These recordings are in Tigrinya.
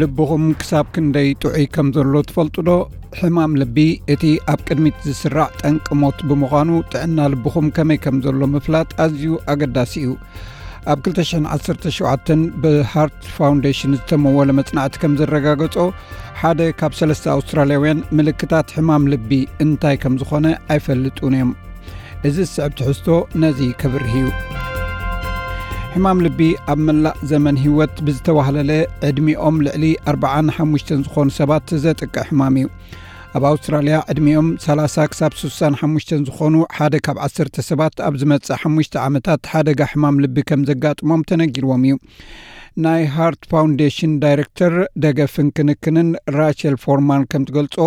ልብኹም ክሳብ ክንደይ ጥዑይ ከም ዘሎ ትፈልጡዶ ሕማም ልቢ እቲ ኣብ ቅድሚት ዝስራዕ ጠንቂ ሞት ብምዃኑ ጥዕና ልብኹም ከመይ ከም ዘሎ ምፍላጥ ኣዝዩ ኣገዳሲ እዩ ኣብ 217 ብሃርት ፋውንዴሽን ዝተመወለ መፅናዕቲ ከም ዘረጋገጾ ሓደ ካብ ሰለስተ ኣውስትራልያውያን ምልክታት ሕማም ልቢ እንታይ ከም ዝኾነ ኣይፈልጡን እዮም እዚ ዝስዕብ ትሕዝቶ ነዚ ክብርህ እዩ ሕማም ልቢ ኣብ መላእ ዘመን ህይወት ብዝተዋህለለ ዕድሚኦም ልዕሊ 45 ዝኾኑ ሰባት ዘጥቅዕ ሕማም እዩ ኣብ ኣውስትራልያ ዕድሚኦም 30 ክሳብ 65 ዝኾኑ ሓደ ካብ 1ሰተ ሰባት ኣብ ዝመፅእ ሓሙሽተ ዓመታት ሓደጋ ሕማም ልቢ ከም ዘጋጥሞም ተነጊርዎም እዩ ናይ ሃርት ፋውንዴሽን ዳይረክተር ደገፍን ክንክንን ራቸል ፎርማን ከም ትገልፆ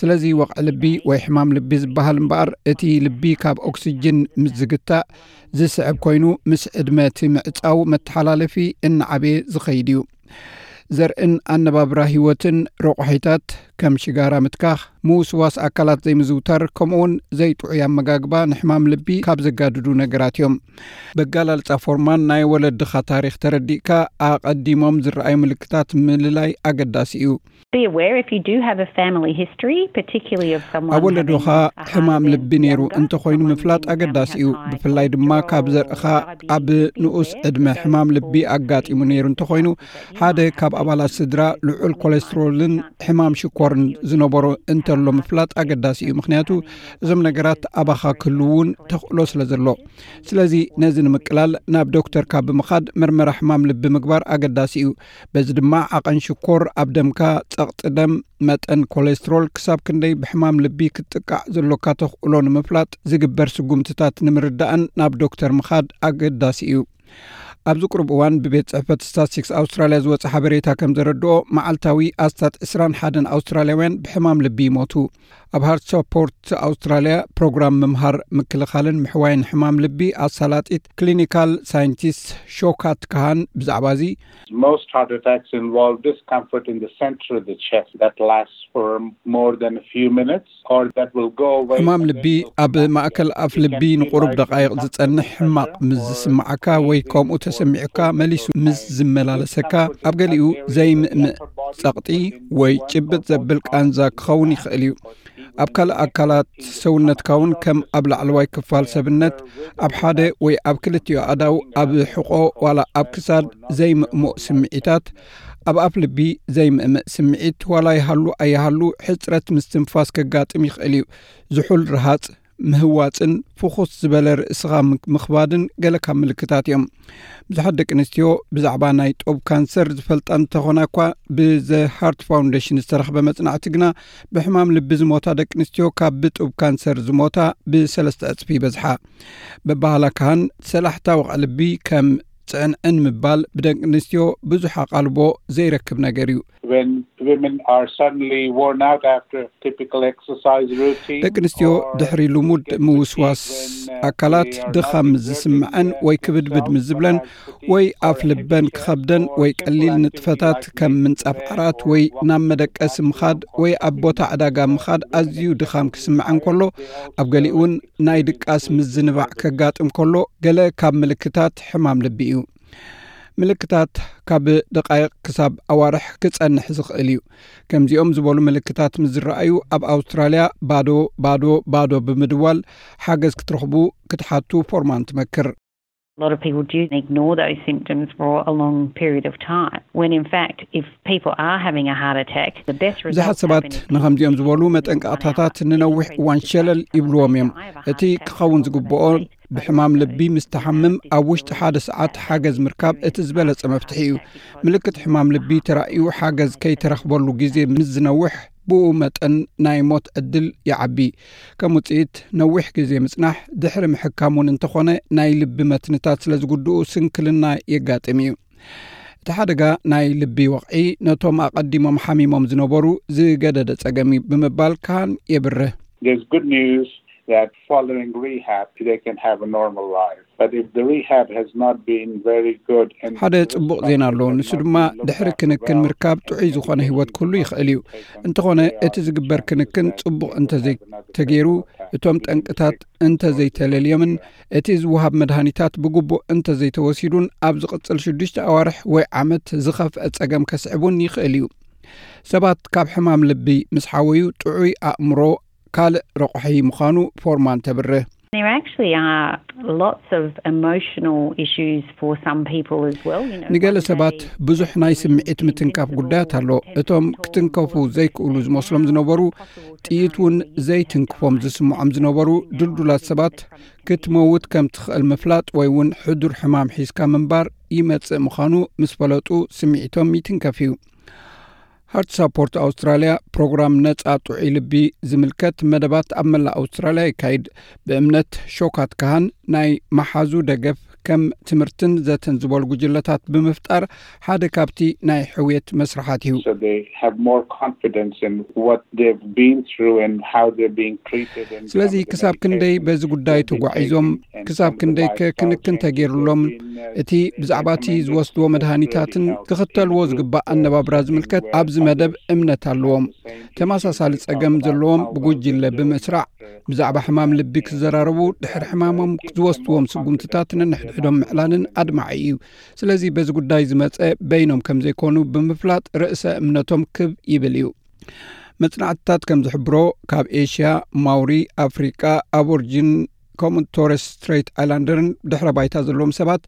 ስለዚ ወቕዒ ልቢ ወይ ሕማም ልቢ ዝበሃል እምበኣር እቲ ልቢ ካብ ኦክስጅን ምስ ዝግታእ ዝስዕብ ኮይኑ ምስ ዕድመ እቲ ምዕፃው መተሓላለፊ እናዓበየ ዝኸይድ እዩ ዘርእን ኣነባብራ ህይወትን ረቑሒታት ከም ሽጋራ ምትካኽ ምውስዋስ ኣካላት ዘይምዝውታር ከምኡ ውን ዘይጥዑይ ኣመጋግባ ንሕማም ልቢ ካብ ዘጋድዱ ነገራት እዮም በጋላልፃ ፎርማን ናይ ወለድኻ ታሪክ ተረዲእካ ኣቐዲሞም ዝረኣዩ ምልክታት ምልላይ ኣገዳሲ እዩ ኣብ ወለዶኻ ሕማም ልቢ ነይሩ እንተኾይኑ ምፍላጥ ኣገዳሲ እዩ ብፍላይ ድማ ካብ ዘርእኻ ኣብ ንኡስ ዕድመ ሕማም ልቢ ኣጋጢሙ ነይሩ እንተኾይኑ ሓደ ካብ ኣባላት ስድራ ልዑል ኮሌስትሮልን ሕማም ሽኮርን ዝነበሮ እንተሎ ምፍላጥ ኣገዳሲ እዩ ምክንያቱ እዞም ነገራት ኣባኻ ክህልውን ተኽእሎ ስለ ዘሎ ስለዚ ነዚ ንምቅላል ናብ ዶክተር ካብ ብምኻድ መርመራ ሕማም ልቢ ምግባር ኣገዳሲ እዩ በዚ ድማ ዓቐን ሽኮር ኣብ ደምካ፣ ጸቕጢ ደም፣ መጠን ኮሌስትሮል፣ ክሳብ ክንደይ ብሕማም ልቢ ክትጥቃዕ ዘሎካ ተኽእሎ ንምፍላጥ ዝግበር ስጉምትታት ንምርዳእን ናብ ዶክተር ምኻድ ኣገዳሲ እዩ። ኣብዚ ቅሩብ እዋን ብቤት ጽሕፈት ስታትስቲክስ ኣውስትራልያ ዝወጸ ሓበሬታ ከም ዘረድኦ መዓልታዊ ኣስታት ዕስራን ሓደን ኣውስትራልያውያን ብሕማም ልቢ ይሞቱ። ኣብ ሃርትሶፖርት ኣውስትራልያ ፕሮግራም ምምሃር ምክልኻልን ምሕዋይን ሕማም ልቢ ኣሳላጢት ክሊኒካል ሳይንቲስት ሾካት ካሃን ብዛዕባ እዚ ሕማም ልቢ ኣብ ማእከል ኣፍ ልቢ ንቁሩብ ደቃይቅ ዝጸንሕ ሕማቅ ምስ ዝስምዓካ ወይ ከምኡ ተሰሚዑካ መሊሱ ምስ ዝመላለሰካ ኣብ ገሊኡ ዘይምእምእ ጸቅጢ ወይ ጭብጥ ዘብል ቃንዛ ክኸውን ይኽእል እዩ ኣብ ካልእ ኣካላት ሰውነትካ እውን ከም ኣብ ላዕለዋይ ክፋል ሰብነት ኣብ ሓደ ወይ ኣብ ክልትዮ ኣእዳው ኣብ ሕቆ ዋላ ኣብ ክሳድ ዘይምእሞእ ስምዒታት ኣብ ኣፍ ልቢ ዘይምእምእ ስምዒት ዋላ ይሃሉ ኣይሃሉ ሕፅረት ምስትንፋስ ከጋጥም ይኽእል እዩ ዝሑል ረሃፅ ምህዋፅን ፍኹስ ዝበለ ርእስኻ ምኽባድን ገለ ካብ ምልክታት እዮም ብዙሓት ደቂ ኣንስትዮ ብዛዕባ ናይ ጦብ ካንሰር ዝፈልጣ እንተኾና እኳ ብዘሃርት ፋውንዴሽን ዝተረኽበ መፅናዕቲ ግና ብሕማም ልቢ ዝሞታ ደቂ ኣንስትዮ ካብ ብጡብ ካንሰር ዝሞታ ብሰለስተ ዕፅፊ ይበዝሓ በባህላ ካሃን ሰላሕታ ወቕዕ ልቢ ከም ፅዕንዕን ምባል ብደቂ ኣንስትዮ ብዙሕ ኣቓልቦ ዘይረክብ ነገር እዩ ደቂ ኣንስትዮ ድሕሪ ልሙድ ምውስዋስ ኣካላት ድኻም ምስ ዝስምዐን ወይ ክብድብድ ምስ ዝብለን ወይ ኣፍ ልበን ክኸብደን ወይ ቀሊል ንጥፈታት ከም ምንጻፍ ዓራት ወይ ናብ መደቀሲ ምኻድ ወይ ኣብ ቦታ ዕዳጋ ምኻድ ኣዝዩ ድኻም ክስምዐን ከሎ ኣብ ገሊኡ እውን ናይ ድቃስ ምዝንባዕ ከጋጥም ከሎ ገለ ካብ ምልክታት ሕማም ልቢ እዩ። ምልክታት ካብ ደቃይቕ ክሳብ ኣዋርሕ ክጸንሕ ዝኽእል እዩ ከምዚኦም ዝበሉ ምልክታት ምስ ዝረኣዩ ኣብ ኣውስትራልያ ባዶ ባዶ ባዶ ብምድዋል ሓገዝ ክትረኽቡ ክትሓቱ ፎርማን ትመክር ብዙሓት ሰባት ንከምዚኦም ዝበሉ መጠንቀቕታታት ንነዊሕ እዋን ሸለል ይብልዎም እዮም እቲ ክኸውን ዝግብኦ ብሕማም ልቢ ምስ ትሓምም ኣብ ውሽጢ ሓደ ሰዓት ሓገዝ ምርካብ እቲ ዝበለጸ መፍትሒ እዩ። ምልክት ሕማም ልቢ ተራእዩ ሓገዝ ከይተረኽበሉ ግዜ ምስ ዝነውሕ ብኡ መጠን ናይ ሞት ዕድል ይዓቢ። ከም ውጽኢት ነዊሕ ግዜ ምጽናሕ ድሕሪ ምሕካም እውን እንተኾነ ናይ ልቢ መትንታት ስለ ዝጉድኡ ስንክልና የጋጥም እዩ። እቲ ሓደጋ ናይ ልቢ ወቕዒ ነቶም ኣቐዲሞም ሓሚሞም ዝነበሩ ዝገደደ ጸገም እዩ ብምባል ካህን የብርህ። following rehab they can have a normal life but if the rehab has not been very good and ሓደ ጽቡቕ ዜና ኣሎ ንሱ ድማ ድሕሪ ክንክን ምርካብ ጥዑይ ዝኾነ ህይወት ክህሉ ይኽእል እዩ እንተኾነ እቲ ዝግበር ክንክን ጽቡቕ እንተዘይተገይሩ እቶም ጠንቅታት እንተዘይተለልዮምን እቲ ዝውሃብ መድሃኒታት ብግቡእ እንተዘይተወሲዱን ኣብ ዝቕጽል ሽዱሽተ ኣዋርሕ ወይ ዓመት ዝኸፍአ ጸገም ከስዕቡን ይኽእል እዩ ሰባት ካብ ሕማም ልቢ ምስ ሓወዩ ጥዑይ ኣእምሮ ካልእ ረቑሒ ምዃኑ ፎርማን ተብርህ። ንገለ ሰባት ብዙሕ ናይ ስምዒት ምትንካፍ ጉዳያት ኣሎ። እቶም ክትንከፉ ዘይክእሉ ዝመስሎም ዝነበሩ ጥይት እውን ዘይትንክፎም ዝስምዖም ዝነበሩ ድልዱላት ሰባት ክትመውት ከም ትኽእል ምፍላጥ ወይ እውን ሕዱር ሕማም ሒዝካ ምንባር ይመጽእ ምዃኑ ምስ ፈለጡ ስምዒቶም ይትንከፍ እዩ። ሃርት ሳፖርት ኣውስትራልያ ፕሮግራም ነፃ ጥዑይ ልቢ ዝምልከት መደባት ኣብ መላእ ኣውስትራልያ የካይድ ብእምነት ሾካት ካሃን ናይ መሓዙ ደገፍ ከም ትምህርትን ዘተን ዝበሉ ጉጅለታት ብምፍጣር ሓደ ካብቲ ናይ ሕውየት መስርሓት እዩ። ስለዚ ክሳብ ክንደይ በዚ ጉዳይ ተጓዒዞም፣ ክሳብ ክንደይ ከ ክንክን ተገይሩሎም፣ እቲ ብዛዕባ እቲ ዝወስድዎ መድሃኒታትን ክኽተልዎ ዝግባእ ኣነባብራ ዝምልከት ኣብዚ መደብ እምነት ኣለዎም ተመሳሳሊ ጸገም ዘለዎም ብጉጅለ ብምስራዕ ብዛዕባ ሕማም ልቢ ክዘራረቡ ድሕሪ ሕማሞም ዝወስድዎም ስጉምትታት ነንሕድሕዶም ምዕላንን ኣድማዒ እዩ ስለዚ በዚ ጉዳይ ዝመፀ በይኖም ከም ዘይኮኑ ብምፍላጥ ርእሰ እምነቶም ክብ ይብል እዩ መፅናዕትታት ከም ዝሕብሮ ካብ ኤሽያ ማውሪ ኣፍሪቃ ኣቦርጂን ከምኡ ቶረስ ስትረይት ኣይላንደርን ድሕረ ባይታ ዘለዎም ሰባት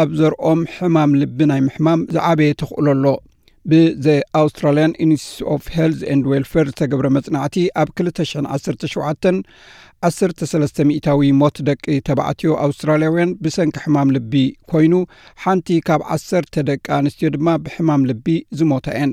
ኣብ ዘርኦም ሕማም ልቢ ናይ ምሕማም ዝዓበየ ተኽእሎ ኣሎ ብዘ ኣውስትራልያን ኢንስቲ ኦፍ ሄልት ንድ ዌልፌር ዝተገብረ መፅናዕቲ ኣብ 217 13 ሚታዊ ሞት ደቂ ተባዕትዮ ኣውስትራልያውያን ብሰንኪ ሕማም ልቢ ኮይኑ ሓንቲ ካብ ዓሰርተ ደቂ ኣንስትዮ ድማ ብሕማም ልቢ ዝሞታ እየን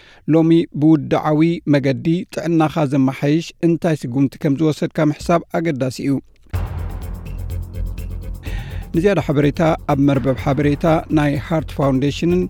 ሎሚ ብውድዓዊ መገዲ ጥዕናኻ ዘመሓይሽ እንታይ ስጉምቲ ከም ዝወሰድካ ምሕሳብ ኣገዳሲ እዩ። ንዝያዳ ሓበሬታ ኣብ መርበብ ሓበሬታ ናይ ሃርት ፋውንዴሽንን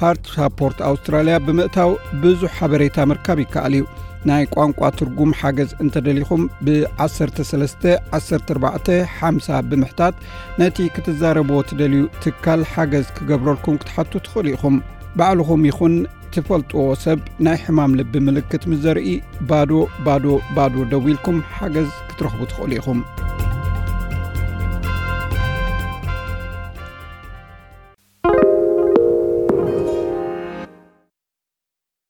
ሃርት ሳፖርት ኣውስትራልያ ብምእታው ብዙሕ ሓበሬታ ምርካብ ይከኣል እዩ። ናይ ቋንቋ ትርጉም ሓገዝ እንተደሊኹም ብ131450 ብምሕታት ነቲ ክትዛረብዎ ትደልዩ ትካል ሓገዝ ክገብረልኩም ክትሓቱ ትኽእሉ ኢኹም ባዕልኹም ይኹን ትፈልጥዎ ሰብ ናይ ሕማም ልቢ ምልክት ምስ ዘርኢ ባዶ ባዶ ባዶ ደው ኢልኩም ሓገዝ ክትረኽቡ ትኽእሉ ኢኹም